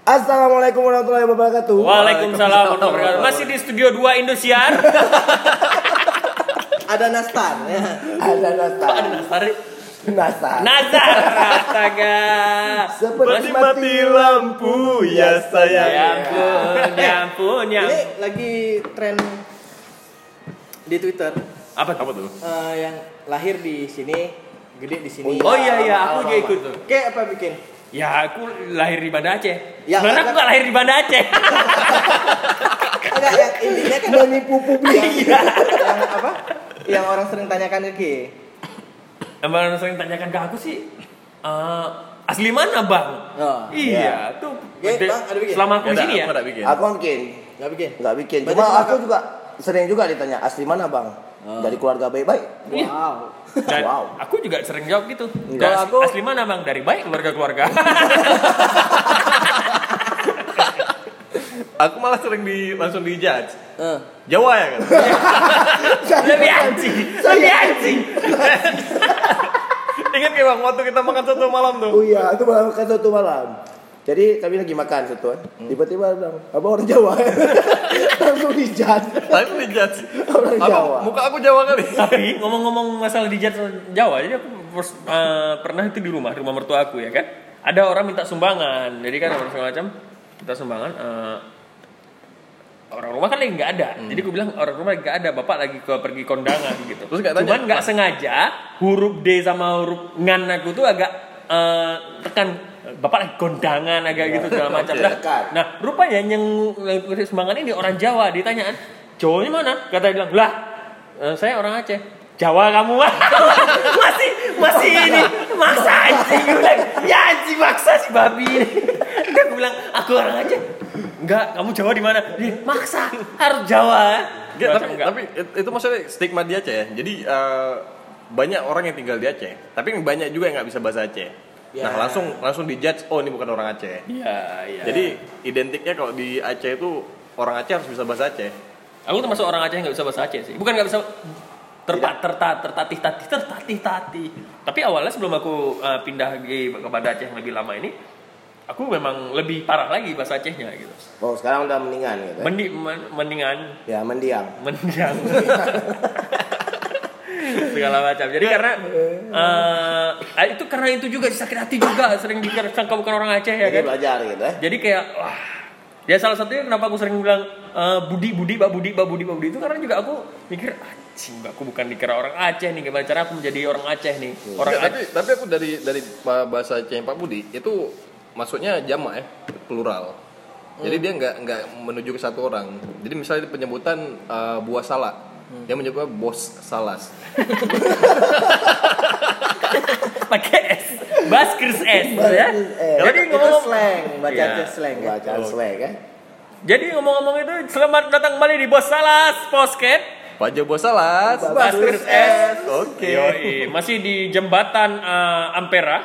Assalamualaikum warahmatullahi wabarakatuh. Waalaikumsalam warahmatullahi wabarakatuh. Masih di studio 2 Indosiar. Ada nastar ya. Ada nastar. Ada Nasar. Nastar. Nazar. Astaga. Seperti mati lampu ya Ya sayang. ampun, ya ampun, ya. Ini lagi tren di Twitter Apa Apa tuh? eh, yang lahir di sini, gede di sini. Oh iya iya, aku juga ikut tuh. Kayak apa bikin? Ya aku lahir di Banda Aceh. Ya, Sebenarnya aku kan- gak lahir di Banda Aceh. Enggak, yang intinya kan menipu publik. yang apa? Yang orang sering tanyakan ke Ki. Yang orang sering tanyakan ke aku sih, eh, asli mana bang? Oh, iya, tuh. Ya, Bang, ada bikin? Selama aku di Nggak sini ada, ya. aku nggak bikin. Aku nggak bikin. Enggak bikin. Nggak bikin. Cuma aku juga sering juga ditanya asli mana bang? Oh. Dari keluarga baik-baik. Iya. Wow. Dan Wow. aku juga sering jawab gitu. Kalau asli, aku- asli mana bang? Dari baik keluarga-keluarga. Aku malah sering di langsung di judge. Eh. Jawa ya kan? lebih anjing, lebih anjing. Ingat kayak bang waktu kita makan satu malam tuh. Oh iya, itu malam kan satu malam. Jadi kami lagi makan satu kan. Tiba-tiba bilang, apa orang Jawa? Langsung dijat. Langsung di judge. Orang Apa, Jawa. Muka aku Jawa kali. Tapi ngomong-ngomong masalah di Jawa, jadi aku eh, pernah itu di rumah, di rumah mertua aku ya kan. Ada orang minta sumbangan, jadi kan orang segala macam minta sumbangan. eh, orang rumah kan lagi nggak ada, jadi aku bilang orang rumah lagi nggak ada, bapak lagi ke pergi kondangan gitu. Terus nggak tanya? Cuman nggak sengaja huruf D sama huruf ngan aku tuh agak eh, tekan bapak lagi kondangan agak gitu segala macam. Nah, nah, rupanya yang yang sumbangan ini orang Jawa ditanyaan, Jawanya mana? Kata dia bilang, lah eh, saya orang Aceh. Jawa kamu masih masih ini maksa anjing Gua bilang, ya anjing maksa si babi ini. Dia aku bilang aku orang Aceh. Enggak, kamu Jawa di mana? Maksa harus Jawa. Macam tapi, enggak. tapi it- itu maksudnya stigma di Aceh ya. Jadi eh, banyak orang yang tinggal di Aceh, tapi banyak juga yang nggak bisa bahasa Aceh. Ya. Nah langsung langsung di judge, oh ini bukan orang Aceh. Iya, iya. Jadi identiknya kalau di Aceh itu orang Aceh harus bisa bahasa Aceh. Aku termasuk orang Aceh yang nggak bisa bahasa Aceh sih. Bukan nggak bisa terta terta tertatih tatih tertatih tatih. Tapi awalnya sebelum aku uh, pindah ke ke Banda Aceh yang lebih lama ini, aku memang lebih parah lagi bahasa Acehnya gitu. Oh sekarang udah mendingan gitu. ya? Mendi, men- mendingan Ya mendiang. mendiang segala macam. Jadi karena uh, itu karena itu juga sakit hati juga sering disangka bukan orang Aceh ya Jadi kan. belajar gitu ya. Jadi kayak wah ya salah satunya kenapa aku sering bilang eh, Budi Budi Pak Budi Pak Budi Pak Budi itu karena juga aku mikir anjing aku bukan dikira orang Aceh nih gimana cara aku menjadi orang Aceh nih orang Nggak, Aceh tapi tapi aku dari dari bahasa Aceh Pak Budi itu maksudnya jamak ya, plural. Jadi dia nggak nggak menuju ke satu orang. Jadi misalnya penyebutan eh, buah salak, dia menyebutnya bos salas. pakai S Baskers S ya S. jadi Itu ngomong slang, baca aja slang kan. Bacaan slang kan. jadi ngomong-ngomong itu selamat datang kembali di Bos Salas Posket Pajo bos salas. Baskers S Oke. Yoi, masih di jembatan eh, Ampera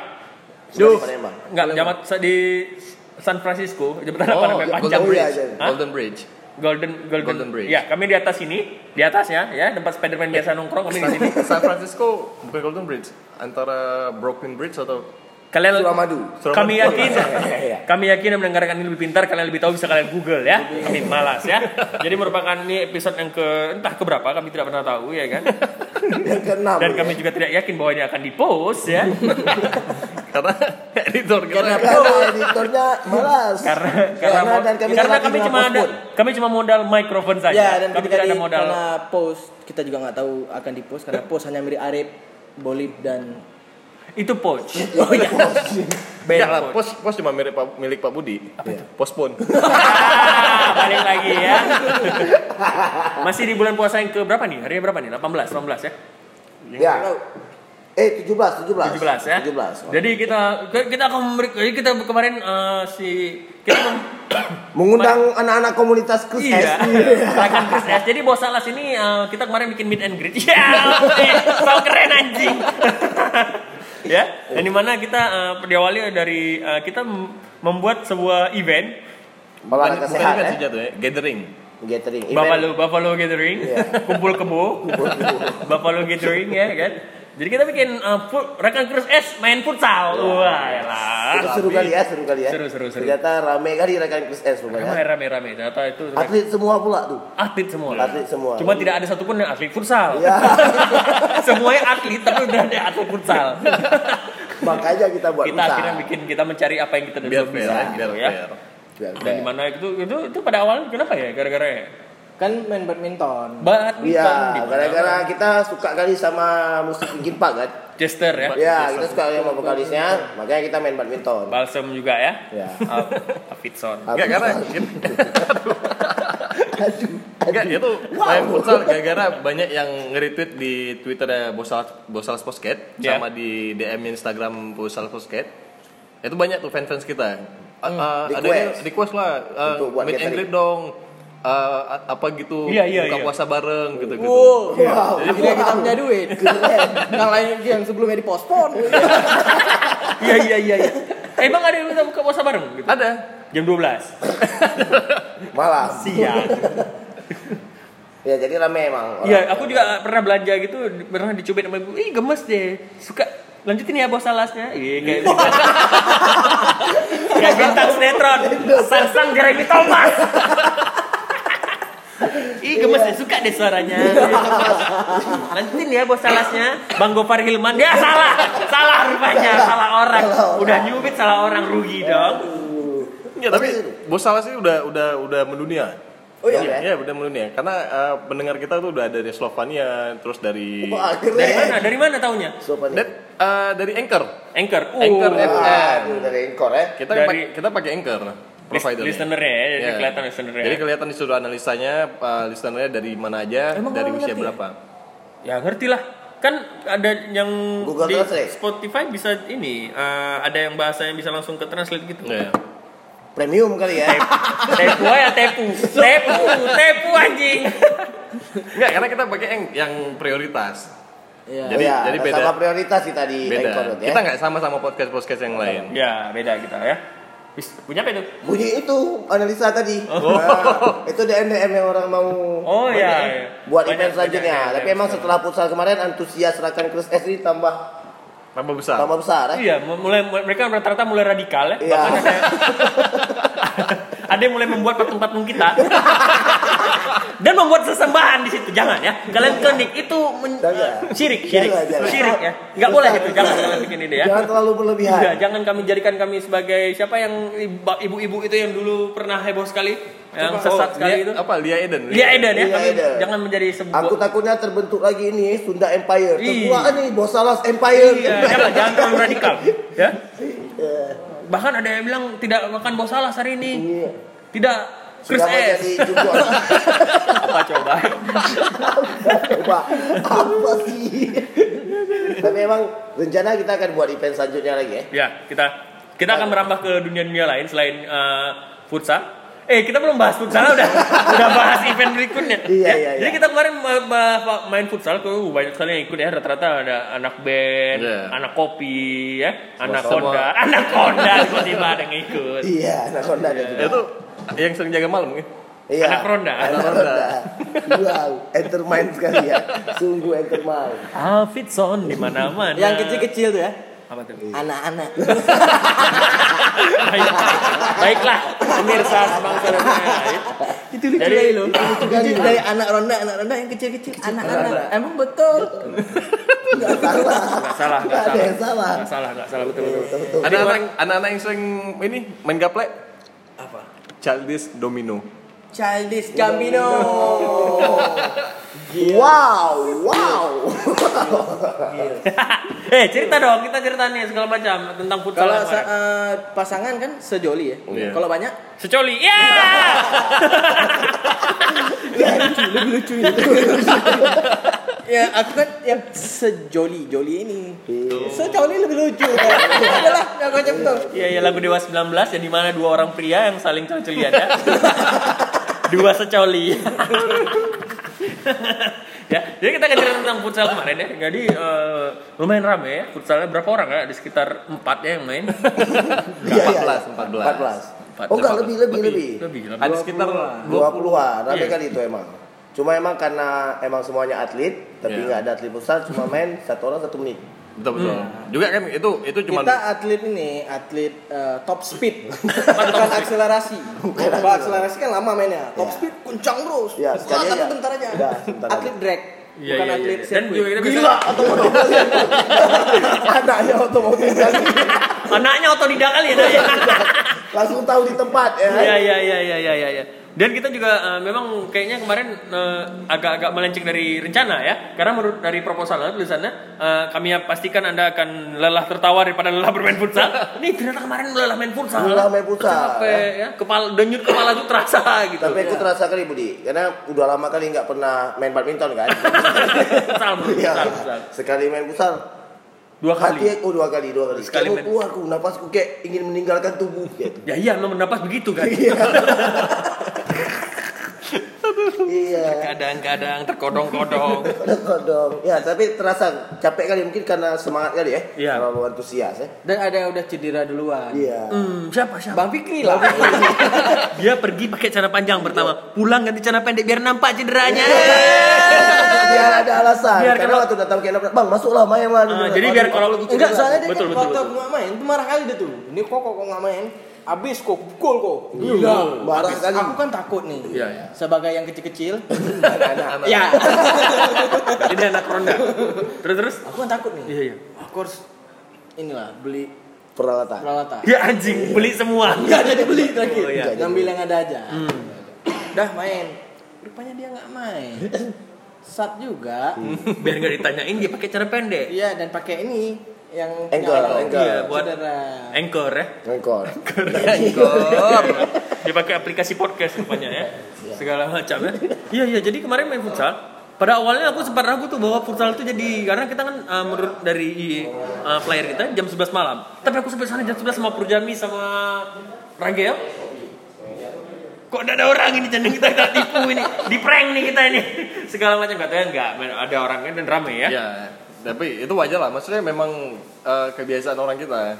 Palembang. Enggak, jamat di San Francisco, jembatan apa Oh, namanya? ya, Panjang Golden Bridge. Golden Bridge. Golden, Golden Golden Bridge. Ya, kami di atas ini, di atasnya ya, tempat Spiderman biasa nongkrong kami di sini. San Francisco bukan Golden Bridge, antara Brooklyn Bridge atau Kalian Suramadu. kami yakin, Iya. kami yakin yang mendengarkan ini lebih pintar, kalian lebih tahu bisa kalian Google ya. Kami malas ya. Jadi merupakan ini episode yang ke entah keberapa kami tidak pernah tahu ya kan. Yang. Dan kami juga tidak yakin bahwa ini akan dipost ya. Karena editor kita Karena Karena editornya malas. karena karena, Karena dan kami karena kami cuma ada kami cuma modal mikrofon saja. Ya dan kami tidak ada modal. karena post kita juga nggak tahu akan di post karena post hanya milik Arif, Bolib dan Itu poach. oh iya. Ya lah, poach. pos pos cuma milik Pak, milik Pak Budi. Iya. Postpone. Ah, balik lagi ya. Masih di bulan puasa yang ke berapa nih? Hari berapa nih? 18, 18 ya? Ya. Eh 17, 17. 17 ya. 17. Jadi kita kita akan memberi jadi kita kemarin eh, si kita mem- Mengundang anak-anak komunitas Kus Iya, akan Chris S. Jadi bos salas ini eh, kita kemarin bikin meet and greet. Ya, eh, so keren anjing. ya, dan di mana kita eh, diawali dari eh, kita mem- membuat sebuah event Olahraga Bukan sehat event ya. jatuhnya, gathering. Gathering. Event. Buffalo Buffalo Gathering, Iya. kumpul kebo, Buffalo Gathering ya kan. Jadi kita bikin uh, full, rekan Cruise S main futsal. Wah, elah. Itu seru kali ya, seru kali ya. Seru, seru, seru. Ternyata rame kali rekan Chris S rupanya. Ramai, ramai, ramai. Ternyata itu Atlet semua pula tuh. atlet semua. Atlet semua. Cuma tidak ada satupun yang atlet futsal. Iya. Semuanya atlet, tapi udah ada atlet futsal. Makanya kita buat kita akhirnya bikin kita mencari apa yang kita biar bisa. ya, biar ya. fair. Biar Dan fair. di mana itu itu itu pada awalnya kenapa ya? Gara-gara ya? Kan main badminton. Badminton Iya, gara-gara kita suka kali sama musik Linkin Park kan. Jester ya. Ya, kita suka sama vokalisnya, makanya kita main badminton. Balsam juga ya. Ya. Afitson. Enggak karena Aduh, Enggak, itu main futsal gara-gara banyak yang nge-retweet di Twitter ada Bosal Bosal Posket Ya. sama di DM Instagram Bosal Posket. Itu banyak tuh fans-fans kita. Ah, ah, ada Request. request lah uh, meet and greet dong. Ah, apa gitu Iya, iya, buka iya. puasa bareng gitu gitu. Wow, Wow. akhirnya kita punya duit. yang lain yang sebelumnya dipospon. Iya iya iya. iya. Bang ada yang buka puasa bareng gitu? Ada. Jam 12 malam. siang. Ya, jadi rame emang. Iya, aku juga pernah belanja gitu, pernah dicubit sama ibu. Ih gemes deh, suka lanjutin ya bos salasnya. Iya kayak kayak bintang sinetron, Sansang Jeremy Thomas. Ih gemes deh, suka deh suaranya. Lanjutin ya bos salasnya, Bang Gopar Hilman. Ya salah, salah rupanya, salah orang. Udah nyubit salah orang rugi dong. Ya, tapi Bosal sih udah udah udah mendunia. Oh iya, ya? Iya, udah mendunia. Karena eh, pendengar kita tuh udah ada dari Slovenia, terus dari Wah, keren. Dari mana? Dari mana taunya? Sopan dan, eh, dari Anchor. Anchor. Uh, Anchor FM. dari Encore ya. Kita Dari- pakai kita pakai Anchor provider. listenernya ya, jadi kelihatan listenernya. Jadi kelihatan di seluruh analisanya uh, listenernya dari mana aja, Emang dari usia ngerti? berapa. Ya ngerti lah. Kan ada yang Google di Translate. Spotify bisa ini eh, ada yang bahasanya bisa langsung ke translate gitu. Iya. Premium kali ya. Tepu ya tepu. Tepu, tepu anjing. Enggak, karena kita pakai yang yang prioritas. Iya. Jadi- ya, jadi beda. Sama prioritas kita di Beda. Encore ya. Kita nggak sama sama podcast podcast yang lain. Ya, beda kita ya. Bis, punya apa itu? Bunyi itu analisa tadi. Nah, itu DM DM yang orang mau Oh iya, ya, iya. buat Banyak, event selanjutnya. banyak, Tapi banyak. emang setelah futsal kemarin antusias rekan Chris S ini tambah Tambah besar. tambah besar ya. Iya, mulai mereka rata-rata mulai radikal ya. Iya. Bahkan ada ada yang mulai membuat patung-patung kita. Dan membuat sesembahan di situ. Jangan ya. Kalian klinik itu men- Jangan. eh, syirik, syirik. Jangan, jangan. Syirik ya. Enggak boleh itu. Jangan kalian bikin ide ya. Jangan terlalu berlebihan. Enggak, jangan kami jadikan kami sebagai siapa yang ibu-ibu itu yang dulu pernah heboh sekali, yang sesat sekali Lia, itu. Apa? Lia Eden. Lia Eden ya. Lia Kami Eden. jangan menjadi sebuah Aku takutnya terbentuk lagi ini Sunda Empire. Iya. Terkuat nih Bosalas Empire. Iya, jangan, jangan terlalu radikal, ya. Iya. Bahkan ada yang bilang tidak makan bau salah hari ini. Iya. Tidak Chris Sudah S. jadi. Apa coba? Coba apa sih? Tapi emang rencana kita akan buat event selanjutnya lagi ya. Ya, kita kita akan merambah ke dunia-dunia lain selain eh, futsal. Eh, kita belum bahas futsal udah udah bahas event berikutnya. Iya, ya. iya, Jadi iya. kita kemarin ma- ma- main futsal ke uh, banyak sekali yang ikut ya rata-rata ada anak band, Iya. anak kopi ya, anak Sama- konda, anak konda tiba-tiba ada yang ikut. Iya, anak Honda ada juga. Itu yang sering jaga malam ya. Iya. Anak ronda. Anak ronda. Wow, entermain sekali ya. Sungguh entermain. Alfitson di mana-mana. Yang kecil-kecil tuh ya. Apa tuh? Anak-anak. Baik, baiklah pemirsa sebangsa dan itu lucu Jadi- kali loh. Lucu dari anak ronda, anak ronda yang kecil-kecil. Anak-anak. Emang betul. Enggak salah. Nggak salah, ada salah. yang salah. Nggak salah, salah betul betul. Betul, betul. Ada anak anak-anak yang sering ini main gaplek. Childish Domino. Childish Gambino. Wow, wow. eh cerita dong, kita cerita nih segala macam tentang futsal. Kalau eh, pasangan kan sejoli ya. Iya. Kalau banyak Secoli, ya. lebih lucu itu. Ya aku kan yang sejoli joli ini. Sejoli lebih lucu. Adalah yang kocak tuh. Iya, ya lagu Dewa 19 ya di mana dua orang pria yang saling coli-colian ya. dua secoli. ya, jadi kita akan cerita tentang futsal kemarin ya. Jadi eh, lumayan rame ya. Futsalnya berapa orang ya? Ada sekitar 4 ya yang main. Iya, iya. 14, 14. 14. Oh enggak lebih lebih lebih. Lebih, lebih. Ada sekitar 20-an, rame Iya. kali itu emang. Cuma emang karena emang semuanya atlet, tapi Iya. nggak ada atlet futsal, cuma main satu orang satu menit. betul betul juga kan itu itu cuma Kita atlet ini, atlet eh, top speed, bukan akselerasi. Kalau akselerasi kan lama mainnya. Top Ya. speed kencang terus. Ya, Wah, sekali tapi aja. bentar aja. Udah, bentar atlet drag, Iya, bukan iya, atlet iya. Dan juga kita bisa Gila, otomotif. Anaknya otomotif anaknya otodidak kali ya. Langsung tahu di tempat ya. Iya iya iya iya iya iya. Ya. Dan kita juga eh, memang kayaknya kemarin eh, agak-agak melenceng dari rencana ya. Karena menurut dari proposalnya tulisannya eh, kami pastikan Anda akan lelah tertawa daripada lelah bermain futsal. Ini ternyata kemarin lelah main futsal. Lelah main futsal, Capek ya. Kepala denyut kepala tuh terasa gitu. Tapi aku terasa kali Budi, karena udah lama kali nggak pernah main badminton kan. futsal, futsal, futsal. Sekali main futsal, Dua kali. hati aku dua kali, dua kali. Sekali main. keluar aku, napasku kayak ingin meninggalkan tubuh gitu. Ya iya, memang mendapat begitu kan. iya. Kadang-kadang terkodong-kodong. Kodong. Ya, tapi terasa capek kali mungkin karena semangat kali ya. Iya. Terlalu antusias ya. Dan ada yang udah cedera duluan. Iya. Hmm, siapa siapa? Bang Fikri lah. Dia pergi pakai celana panjang pertama, pulang ganti celana pendek biar nampak cederanya. Biar ada alasan. Biar karena kalau- waktu datang ke Bang, masuklah main main. Ah, jadi biar kalau Enggak, soalnya dia Betul, kan betul, waktu betul. aku nggak main, itu marah kali dia tuh. Ini kok kok kok nggak main? Abis kok pukul kok. Iya, marah Abis. kali. Aku kan takut nih. Iya, iya. Sebagai yang kecil-kecil. anak-anak. Ya. Ini anak ronda. Terus terus? Aku kan takut nih. Iya iya. Aku harus inilah beli peralatan. peralatan. Ya anjing, beli semua. Enggak jadi beli terakhir. Oh, iya. Ngambil yang ada aja. Dah main. Rupanya dia nggak main. Sat juga. Biar nggak ditanyain dia pakai cara pendek. Iya dan pakai ini yang nyala. ankle. Iya, buat anchor ya. Engkor. Dia pakai aplikasi podcast rupanya ya. Segala macam ya. Iya iya, jadi kemarin main futsal. Pada awalnya aku sempat ragu tuh bahwa futsal itu jadi karena kita kan uh, menurut dari uh, player kita jam 11 malam. Tapi aku sampai sana jam 11 sama Purjami sama Ragel. Kok tidak ada orang ini jangan kita, kita tipu ini, di prank nih kita ini. Segala macam katanya enggak, ada orangnya dan rame ya. Ya, tapi itu wajar lah. Maksudnya memang eh, kebiasaan orang kita.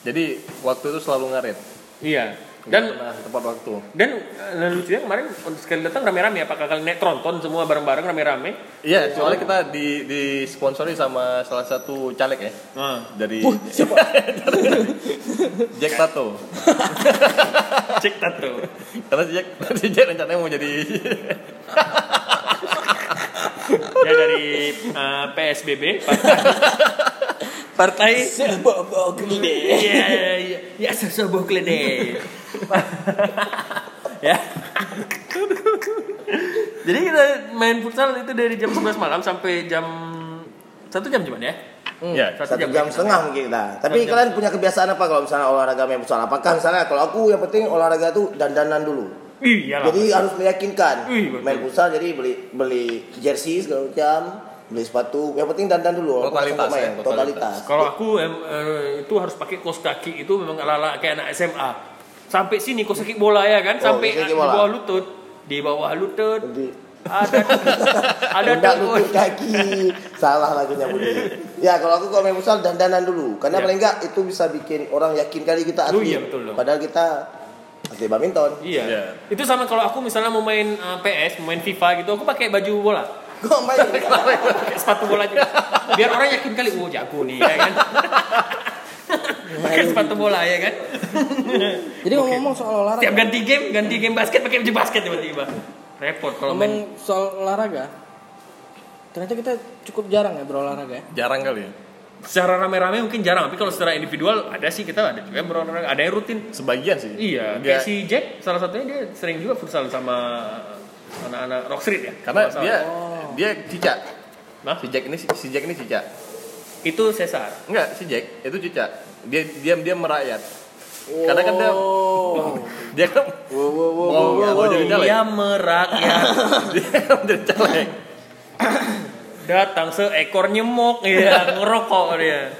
Jadi waktu itu selalu ngaret. Iya. Dan tepat waktu. dan uh, lucunya kemarin sekali datang rame-rame apakah kalian naik tronton semua bareng-bareng rame-rame? Iya, soalnya kita di disponsori sama salah satu caleg ya dari Siapa? Jack Tato. Cek tato. Karena si Jack, si Jack rencananya mau jadi Ya dari uh, PSBB partai, partai gede. Iya, iya, ya sesebuah klinik. ya. Jadi kita main futsal itu dari jam 11 malam sampai jam satu jam cuman ya. ya Satu jam setengah mungkin kita. Tapi kalian punya kebiasaan apa kalau misalnya olahraga main futsal? Apakah misalnya kalau aku yang penting olahraga tuh dandanan dulu. Iya lah. Jadi harus meyakinkan. Betul. Main futsal jadi beli beli jersey segala macam, beli sepatu. Yang penting dandan dulu. Totalitas, main. ya, totalitas. Totalitas. Kalau aku em, eh, itu harus pakai kos kaki itu memang ala-ala kayak anak SMA. Sampai sini kos kaki bola ya kan, Oh, sampai kaki di bawah lutut, di bawah lutut. Jadi Ada ada lutut kaki. Salah lagunya Budi. Ya kalau aku kalau main futsal dandanan dulu. Karena Ya. paling enggak itu bisa bikin orang yakin kali kita Oh, atlet. iya, betul dong. Padahal kita atlet badminton. Iya. Iya. Itu sama kalau aku misalnya mau main eh, PS, mau main FIFA gitu, aku pakai baju bola. Kok main? pakai sepatu bola juga. Biar orang yakin kali, oh jago nih ya kan. pakai sepatu bola ya kan. Jadi ngomong soal olahraga. Tiap ganti game, ganti game basket pakai baju basket tiba-tiba. Repot kalau main. Ngomong soal olahraga. Ternyata kita cukup jarang ya berolahraga ya. jarang kali. Secara rame-rame mungkin jarang, tapi kalau secara individual ada sih kita ada juga yang berolahraga, ada yang rutin. Sebagian sih. Iya, Dia- kayak si Jack salah satunya dia sering juga futsal sama anak-anak Rock Street ya. karena dia salah. dia cicak. Nah, Si Jack ini si Jack ini cicak. itu Cesar. Enggak, si Jack itu cicak. Dia diam-diam merakyat. Karena kan dia Oh. dia kan Wow, wow, wow, jadi caleg. Dia merakyat. Dia kan caleg. Datang seekor nyemok ya, ngerokok dia.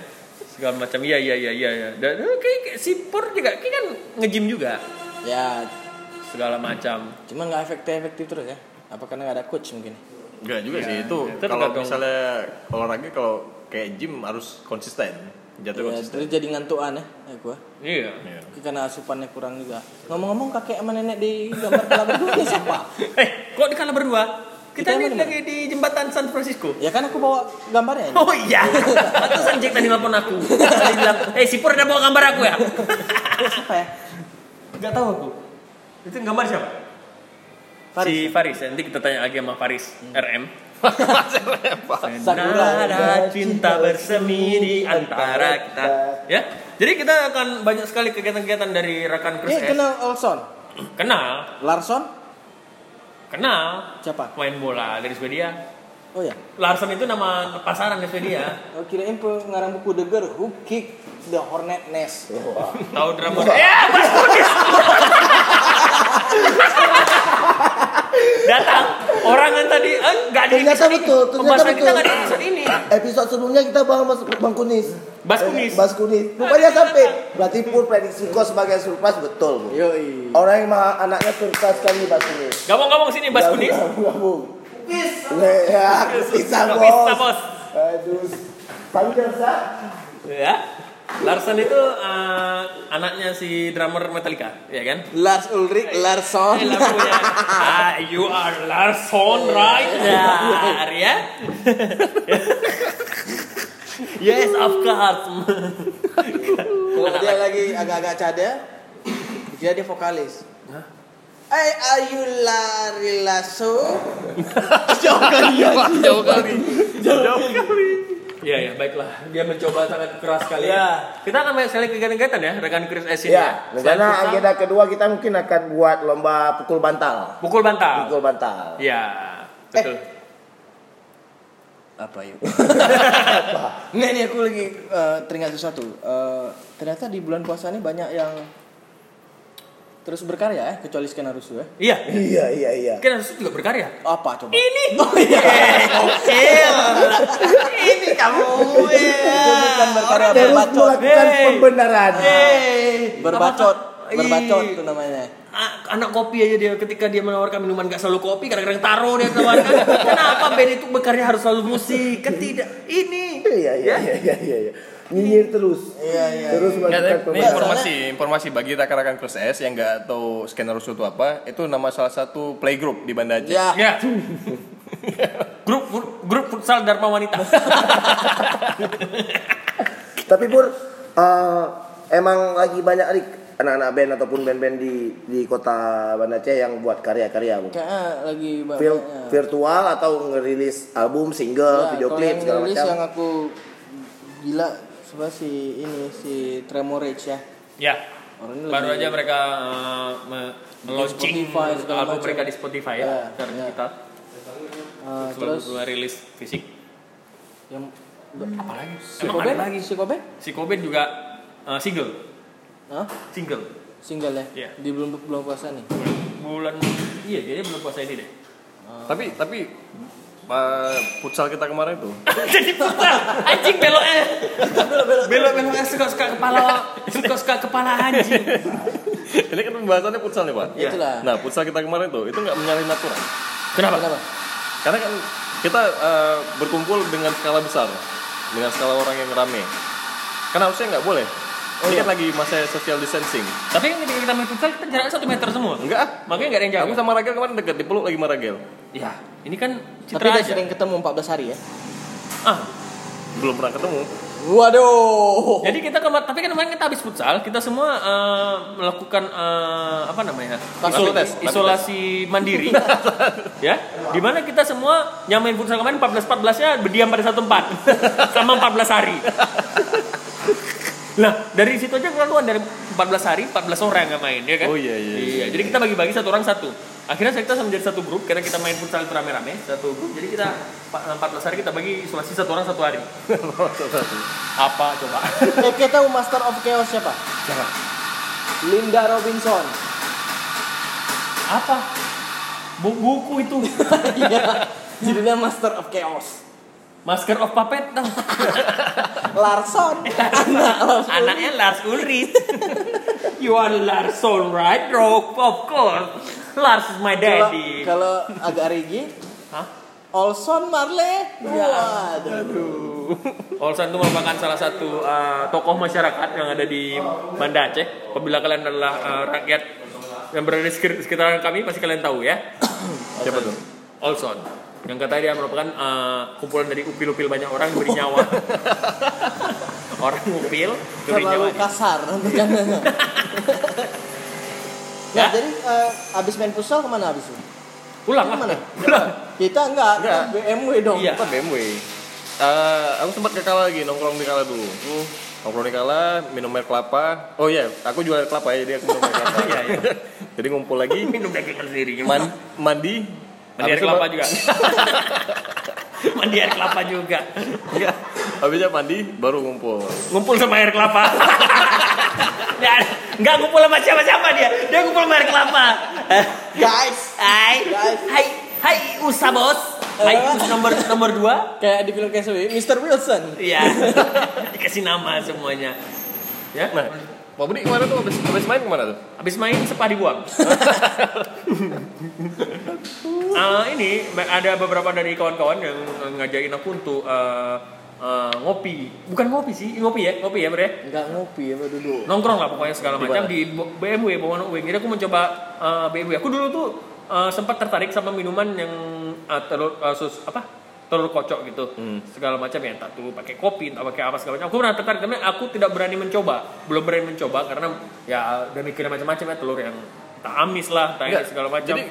Segala macam iya iya iya iya iya. Dan eh, kayak, si Pur juga kayak kan nge-gym juga. Ya, Segala macam. cuma nggak efektif efektif terus ya. Apa karena nggak ada coach mungkin? Enggak juga Ya, sih itu itu kalau tergantung. misalnya olahraga kalau kayak gym harus konsisten. Jatuh Ya, konsisten. terus jadi ngantuan ya, ya gua. Iya. Iya. Karena asupannya kurang juga. Ngomong-ngomong kakek sama nenek di gambar kala berdua ini siapa? Eh, kok di kala berdua? Kita, Kita ini lagi di jembatan San Francisco. Ya kan aku bawa gambarnya ini. Oh iya, pantesan Jack tadi nelfon aku. Tadi bilang, eh si Pur ada bawa gambar aku ya? Siapa ya? Gak tahu aku. Itu gambar siapa? Faris. Si Faris. Nanti kita tanya lagi sama Faris RM. Sakura. Cinta bersemi di antara kita. Ya. Jadi kita akan banyak sekali kegiatan-kegiatan dari rekan Chris Ini kenal Olson. Kenal, Larson? Kenal. Siapa? Main bola dari Swedia. Oh ya. Larson itu nama pasaran di Swedia. Oh kirain pengarang buku The Girl Who Kicked the Hornet Nest. Tahu drama? Ya, Mas Kudis. Datang orang yang tadi eh, nggak di Ternyata betul, ternyata Pembahasan kita betul. nggak di episode ini. Episode sebelumnya kita bahas Mas Bang Kunis. Bas Kunis. Bas Kunis. Rupanya sampai. Berarti pun prediksi kau sebagai surprise betul. Bu. Yoi. Orang yang maha anaknya surprise sekali Bas Kunis. Gabung-gabung sini Bas Kunis. Gabung, gabung. Ya, bisa bos. Bisa, bos. Aduh. Paling biasa. Ya. Larson itu eh, anaknya si drummer Metallica, ya kan? Lars Ulrich Larsson. Eh, lagunya, ah, you are Larson, right? Ya, ya. yes, of course. Kalau dia lagi agak-agak cada, dia dia vokalis. Hey, are you Larry Lasso? Jauh kali. Jauh kali. Iya ya, baiklah. Dia mencoba sangat keras sekali. Ya. Kita akan banyak sekali kegiatan-kegiatan ya, rekan Chris S ini. Ya, rencana agenda kedua kita mungkin akan buat lomba pukul bantal. Pukul bantal. Pukul bantal. Ya, betul. Apa yuk? Nggak nih aku lagi eh, teringat sesuatu. Eh, ternyata di bulan puasa ini banyak yang terus berkarya ya, kecuali Skenarusu ya. Iya. Iya, iya, iya. Kan harus juga berkarya. Apa coba? Ini. Oh iya. Oke. Ini kamu. Itu bukan berkarya berbacot. melakukan pembenaran. Eh, Berbacot, berbacot itu namanya. Anak kopi aja dia ketika dia menawarkan minuman gak selalu kopi kadang-kadang taro dia tawarkan kenapa band itu berkarya harus selalu musik kan tidak ini Iya, iya, Ya? iya, iya, iya. iya. Nyinyir terus. Iya, iya, Terus Nggak, melakukan tapi ini informasi informasi bagi rekan-rekan Chris S yang nggak tahu skenario itu apa itu nama salah satu playgroup di Banda Aceh. Ya. ya grup grup futsal Dharma Wanita Tapi Pur, eh, emang lagi banyak anak-anak band ataupun band-band di di kota Banda Aceh yang buat karya-karya, Bu. Kayaknya lagi banyak. Vir- virtual atau ngerilis album, single, Ya, video klip segala macam. yang aku gila coba si ini si Tremorage ya. ya Orang ini baru lagi- aja mereka uh, me- launching album macam. mereka di Spotify ya, Ya, secara ya. Eh, sebelum terus rilis fisik yang apa lagi si Kobe lagi si Kobe? si Kobe juga uh, single Hah? single Single ya? Iya. Di belum belum puasa nih. bulan iya dia belum puasa ini deh Tapi tapi uh, futsal kita kemarin itu jadi futsal anjing beloknya belok beloknya suka suka kepala suka suka kepala anjing ini kan pembahasannya futsal nih pak. Iya. Itulah. Nah futsal kita kemarin tuh itu nggak menyalahin aturan. kenapa Kenapa? Karena kan kita uh, berkumpul dengan skala besar, dengan skala orang yang rame. Kan harusnya nggak boleh. Oh, Ini iya. kan lagi masa social distancing. tapi kan ketika kita main futsal kita jaraknya satu meter semua Enggak ah. makanya nggak ada yang jaga Aku sama Ragel kemarin deket dipeluk lagi sama Ragel. ya ini kan Tapi citra udah aja sering ketemu 14 hari ya. ah Belum pernah ketemu. Waduh. Jadi kita kemarin, tapi kan kemarin kita habis futsal, kita semua eh, melakukan eh, apa namanya? Rapid Iso- test, rapid isolasi mandiri. ya. Di mana kita semua yang main futsal kemarin 14 14 nya berdiam pada satu tempat selama 14 hari. Nah, dari situ aja keluar dari 14 hari 14 orang yang main, ya kan? Oh, iya, iya, iya. Jadi kita bagi-bagi satu orang satu. Akhirnya kita menjadi satu grup karena kita main futsal itu rame-rame, satu grup. Jadi kita 14 hari kita bagi isolasi satu orang satu hari. Apa coba? Eh, kita tahu Master of Chaos siapa? Siapa? Linda Robinson. Apa? Bu- buku itu. Iya. Judulnya Master of Chaos. Masker of Puppet dong. Larson. Anak Larson. Anaknya Lars Ulrich. you are Larson, right? Bro? Of course. Lars is my daddy. kalau agak rigi, Hah? Olson Marley. Waduh. Olsan itu merupakan salah satu uh, tokoh masyarakat yang ada di Banda Aceh. Apabila kalian adalah uh, rakyat yang berada di sekitaran kami, pasti kalian tahu ya. Siapa tuh? Olson yang katanya dia merupakan eh, kumpulan dari upil-upil banyak orang yang beri nyawa orang upil beri nyawa Terlalu kasar bercandanya. Ya. Nah, jadi eh, abis main futsal ke mana abis itu? pulang Ke mana? lah pulang Kita enggak, Enggak. kita BMW dong. Iya. Bukan BMW. Eh, aku sempat ke Kala lagi nongkrong di Kala dulu. Nongkrong di Kala, minum air kelapa. Oh iya, aku jual air kelapa ya, jadi aku minum air kelapa. Iya, iya. Jadi ngumpul lagi, minum daging sendiri man- mandi, mandi air kelapa juga. Mandi air kelapa juga. Enggak. Habisnya mandi baru ngumpul. ngumpul sama air kelapa. Nggak, nggak ngumpul sama siapa-siapa dia. Dia ngumpul sama air kelapa. Guys, hai. Guys. hai. Hai usa bos. Hai us nomor nomor dua. Kayak di film KSW, Mr. Wilson. iya. Dikasih nama semuanya. Ya? Nah, Pak Budi ke mana tuh? Habis, habis main ke mana tuh? habis main sepah dibuang Eh, ini ada beberapa dari kawan-kawan yang ngajakin aku untuk eh, eh, ngopi bukan ngopi sih ngopi ya ngopi ya bre Enggak ngopi apa duduk. nongkrong lah pokoknya segala macam di BMW Bawang Wing. Jadi aku mencoba uh, BMW. Aku dulu tuh uh, sempat tertarik sama minuman yang uh, telur uh, sus apa telur kocok gitu Hmm. segala macam ya entah tuh pakai kopi entah pakai apa segala macam aku pernah tertarik tapi aku tidak berani mencoba belum berani mencoba karena ya udah mikirnya macam-macam ya telur yang entah amis lah Enggak. segala macam Jadi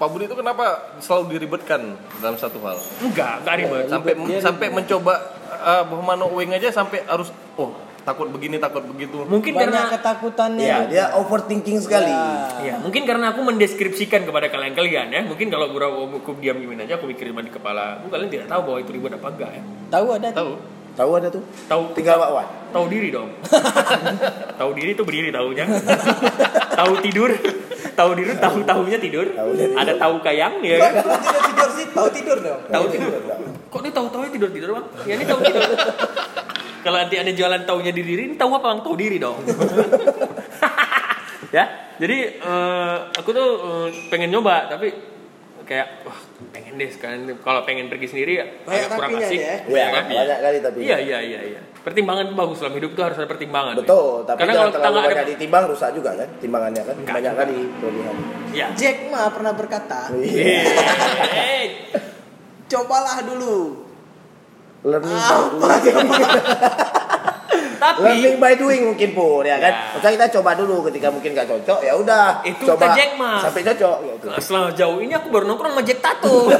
Pak Budi itu kenapa selalu diribetkan dalam satu hal? enggak enggak ribet Sampai sampai mencoba uh, Bohmano Wing aja sampai harus oh takut begini takut begitu. mungkin Banyak karena ketakutannya. Iya, dia overthinking sekali. Ya. Ya, mungkin karena aku mendeskripsikan kepada kalian-kalian ya. Mungkin kalau gua aku diam diamin aja, aku mikirin di kepala. Aku kalian tidak tahu bahwa itu ribet apa enggak ya. Tahu ada Tahu? Tahu ada tuh? Tahu Tinggal bakwan. tahu diri dong. tahu diri itu berdiri tahunya. tahu tidur, tahu tidur, tahu tahunya tidur. Tahunya tidur. Ada tahu kayang ya Kok kan? tidur tidur sih? Tahu tidur dong. Tahu tidur. Kok dia tahu tahunya tidur tidur bang? Ya ini tahu tidur. Kalau nanti ada jualan taunya di diri, ini tahu apa bang? Tahu diri dong. ya, jadi eh, aku tuh eh, pengen nyoba, tapi kayak wah pengen deh sekarang kalau pengen pergi sendiri ya kurang asik. ya. Iya, Banyak tapi. banyak kali tapi. Iya iya iya iya. Pertimbangan itu bagus dalam hidup tuh harus ada pertimbangan. Betul, tapi Karena kalau kita terlalu nggak ada ditimbang rusak juga kan timbangannya kan. Enggak. Banyak kali kelebihan. ya. Jack Ma pernah berkata, Iya. Cobalah dulu. Learning Ah, by doing. tapi Learning by doing mungkin pun ya kan. Ya. Maksudnya kita coba dulu ketika mungkin nggak cocok ya udah. Itu coba Jack Ma. sampai cocok gitu. Setelah jauh ini aku baru nongkrong sama Jack Tato.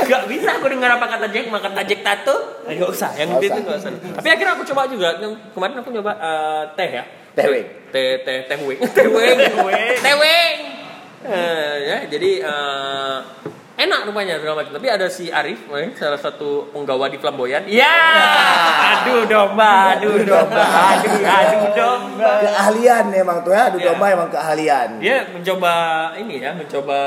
Gak bisa aku dengar apa kata Jack Ma, kata Jack Tato. Gak usah, yang Nggak itu usah. gak usah. Tapi akhirnya aku coba juga. Yang Kemarin aku coba eh, teh ya. Teh wing. Teh teh teh wing. Teh wing. Teh wing. Eh, ya, jadi eh, enak rupanya segala macam. Tapi ada si Arif, eh, salah satu penggawa di Flamboyan. Ya, aduh domba, aduh domba, aduh aduh domba. Keahlian emang tuh ya, adu Ya. domba emang keahlian. Dia mencoba ini ya, mencoba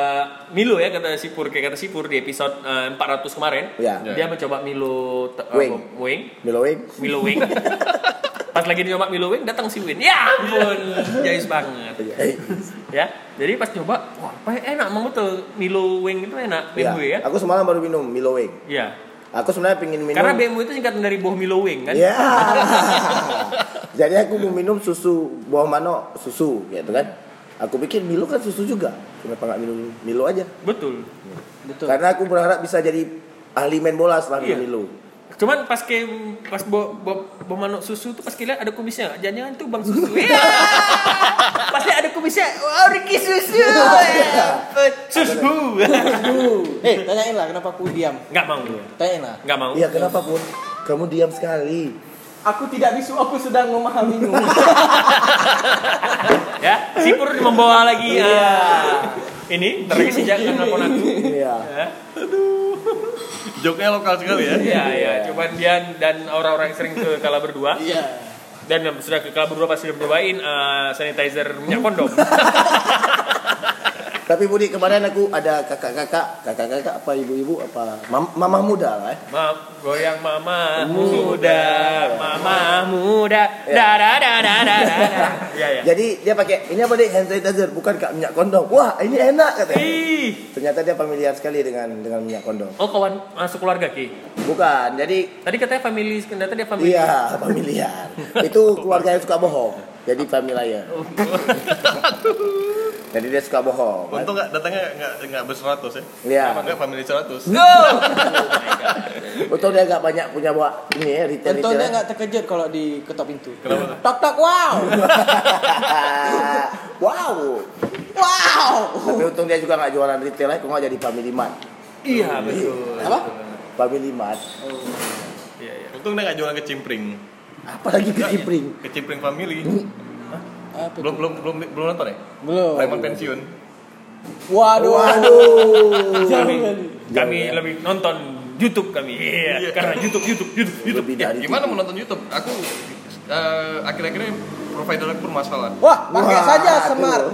Milo ya kata Sipur kayak kata Sipur di episode eh, 400 kemarin. Ya. Dia mencoba Milo eh, Wing. wing. Milo wing. Milo wing. Pas lagi dicoba Milo wing datang si Win. Ya ampun, jayus banget. Ya. Jadi pas coba, wah, apa enak emang betul Milo wing itu enak Ya. BMW ya. Aku semalam baru minum Milo wing. Iya. Aku sebenarnya pengen minum. Karena BMW itu singkatan dari buah Milo wing kan. Ya. Jadi aku mau minum susu buah mano susu gitu kan. Aku pikir Milo kan susu juga. Kenapa nggak minum Milo aja? Betul. Betul. Karena aku berharap bisa jadi ahli main bola setelah Iya. minum Milo. Cuman pas ke pas bo, bo, bo manuk susu tuh pas lihat ada kumisnya jangan-jangan tuh bang susu. Ya. Pas lihat ada kumisnya wah Ricky susu. Susu. Eh, tanyain lah kenapa aku diam. nggak mau. Tanyain lah. nggak mau. Iya kenapa pun? Kamu diam sekali. Aku tidak bisu, aku sedang memahamimu. ya Sipur membawa lagi. Ah, ini ntar lagi sejak telepon aku Iya. ya Joknya lokal sekali ya. Iya, iya. Cuman dia dan orang-orang yang sering ke kala berdua Iya. dan yang sudah ke kala berdua pasti udah cobain eh, sanitizer minyak kondom. Tapi Budi kemarin aku ada kakak-kakak, kakak-kakak apa ibu-ibu apa mam mamah muda lah. Eh. Ma, goyang mama muda, mama muda, da da da da da da. Iya, iya. Jadi dia pakai ini apa deh hand sanitizer bukan kak minyak kondom. Wah ini enak katanya. Ih. Ternyata dia familiar sekali dengan dengan minyak kondom. Oh kawan masuk keluarga Ki. Bukan. Jadi Tadi katanya family, ternyata dia family. iya familiar. Itu keluarga yang suka bohong. Jadi familiar. Jadi dia suka bohong. kan? Untung nggak datangnya nggak nggak berseratus ya. Iya. Nggak family seratus. Untung dia nggak banyak punya buat ini ya retail Tentunya retail. nggak terkejut kalau di ketok pintu. Kenapa? Tok tok wow. wow. wow. Tapi untung dia juga nggak jualan retail ya, kok nggak jadi family mart. Iya betul. Apa? Family mart. Iya iya. Untung dia nggak jualan kecimpring. Apalagi kecimpring. Kecimpring family. Apa Belum belum belum belum nonton ya? Belum. Preman pensiun. Waduh. Waduh. Kami kami lebih nonton YouTube kami. Iya. Karena YouTube YouTube YouTube YouTube. Lebih dari Gimana mau nonton YouTube? Aku eh, akhir-akhir ini provider aku bermasalah. Wah, pakai Wah, saja aduh. smart.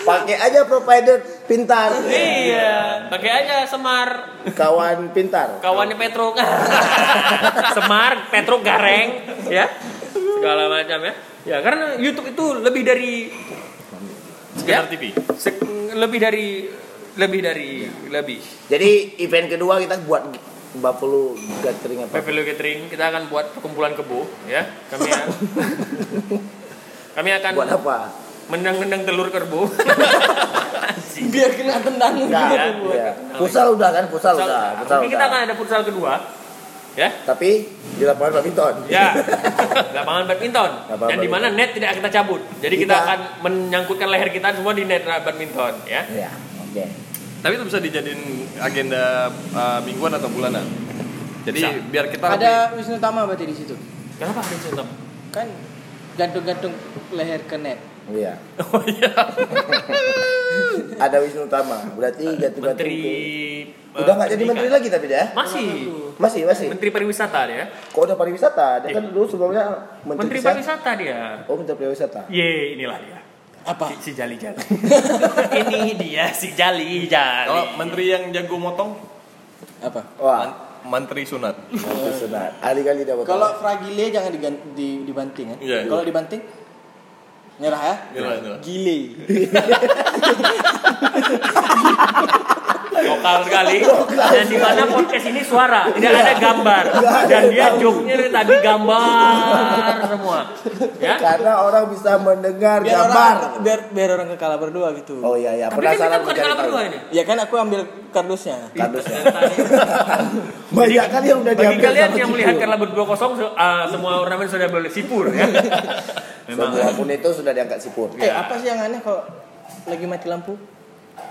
Pakai aja provider pintar. Iya. Pakai aja Semar. Kawan pintar. Kawannya Petro. Semar, Petro Gareng, ya. Segala macam ya. Ya karena YouTube itu lebih dari Sekedar Ya. TV. sek- lebih dari lebih dari lebih. Jadi event kedua kita buat Buffalo gathering apa? Pavilion Catering kita akan buat perkumpulan kebo ya. Kami kami akan Buat apa? mendang-mendang telur kerbau. Biar kena tendang Enggak. gitu. Ya. Pusal udah kan? Pusal udah. Pusal Mungkin kita udah. akan ada futsal kedua. Ya. Tapi di lapangan badminton. Ya, lapangan badminton. Lapangan yang di mana net tidak kita cabut. Jadi kita, Kita- akan menyangkutkan leher kita semua di net badminton, ya. Ya, oke. Tapi itu bisa dijadiin agenda uh, mingguan atau bulanan. Jadi Bisa. biar kita lebih- Ada Wisnu Tama berarti di situ. Kenapa ada contoh? Kan gantung-gantung leher ke net. Iya. Oh iya. Ada Wisnu Tama. Berarti ganti-ganti. Menteri ke- Udah nggak jadi menteri lagi tapi dia? Masih. Masih, masih. Menteri pariwisata dia. Kok udah pariwisata? Dia kan dulu sebelumnya menteri, Menteri pariwisata dia. Oh, menteri pariwisata. Ye, inilah dia. Apa? Si, si Jali Jali. Ini dia si Jali Jali. kalau menteri yang jago motong, Apa? Wah, man- menteri sunat. menteri sunat. Betul. Kalau fragile jangan digan- di, dibanting kan? Iya. Kalau dibanting nyerah ya? Nyerah, nyerah. Gile. lokal sekali dan di mana podcast ini suara tidak ada gambar dan dia joknya dari tadi gambar semua ya karena orang bisa mendengar Biar gambar. orang biar biar orang kekalah berdua gitu. Oh iya iya, tapi kan bukan tahu. berdua ini Ya kan aku ambil kardusnya. Kardusnya. Tadi. Banyak kali yang udah bagi diambil kalian sama yang melihat karena berdua kosong ah, semua ornamen sudah boleh sipur ya memang Semua pun itu sudah diangkat sipur. Eh apa sih yang aneh kalau lagi mati lampu?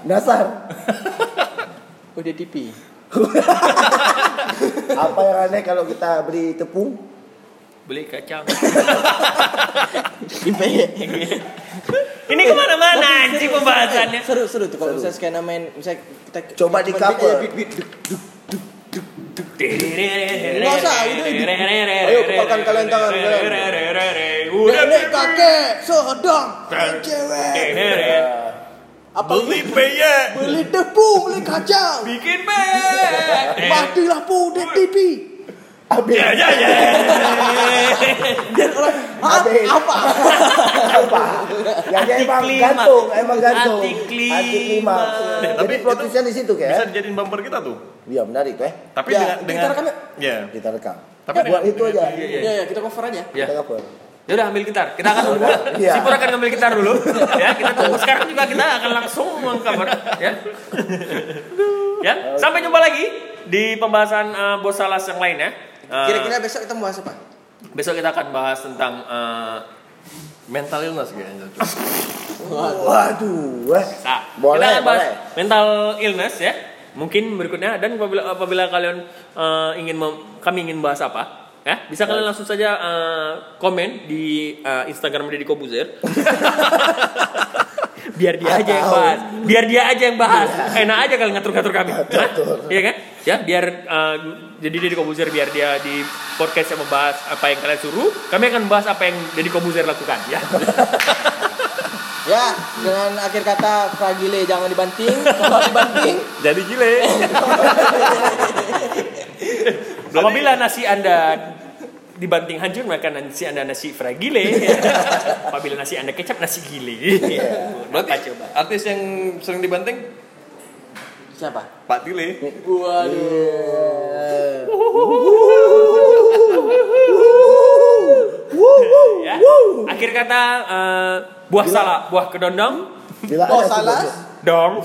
Dasar. TV. Apa yang aneh kalau kita beli tepung? beli kacang ini ke mana-mana anjing pembahasannya seru seru tuh kalau misalnya sekarang main misalnya kita Coba di cover. usah, itu. Ayo, kepalkan kalian tangan, kalian. Nenek kakek sedang cewek. Apa Beli peye. beli tepung, beli kacang. bikin bed Mati lampu di TV. Habis. ya ya ya Biar orang "Hah? Habis. apa? apa? Ya dia emang gantung, emang gantung. Anti klimaks. Eh, Jadi tapi plotnya di situ Bisa kayak. dijadiin bumper kita tuh. Iya menarik eh. Tapi Ya, dengan kita dengan rekam yuk. ya. Kita rekam. Tapi buat dengan- itu aja. Ya ya kita cover aja. Ya. Kita cover. Ya udah ambil gitar. Kita akan tunggu. Iya. Sipur akan ngambil gitar dulu. Ya, kita tunggu sekarang juga kita akan langsung mengcover ya. ya, sampai jumpa lagi di pembahasan eh, bos salas yang lain ya. Eh, Kira-kira besok kita bahas apa? besok kita akan bahas tentang eh, mental illness kayaknya. Waduh, eh. Nah, Boleh, kita akan bahas boleh. mental illness ya. Mungkin berikutnya dan apabila, apabila kalian eh, ingin mem- kami ingin bahas apa, ya bisa kalian langsung saja eh, komen di eh, Instagram Deddy Kobuzer. Biar dia aja yang bahas. Biar dia aja yang bahas. Enak aja kalau ngatur-ngatur kami. Iya kan? Ya, biar eh, jadi Deddy Kobuzer biar dia di podcast yang membahas apa yang kalian suruh, kami akan membahas apa yang Deddy Kobuzer lakukan ya. Ya, dengan akhir kata fragile jangan dibanting. Kalau dibanting, Jadi gile. Apabila nasi Anda dibanting hancur maka nasi Anda nasi fragile. Apabila nasi Anda kecap nasi gile. Berarti Apa coba? artis yang sering dibanting siapa? Pak Tile. Waduh. Ya. Akhir kata eh, Buah Bila- salak, buah kedondong, Bila Oh salah. dong.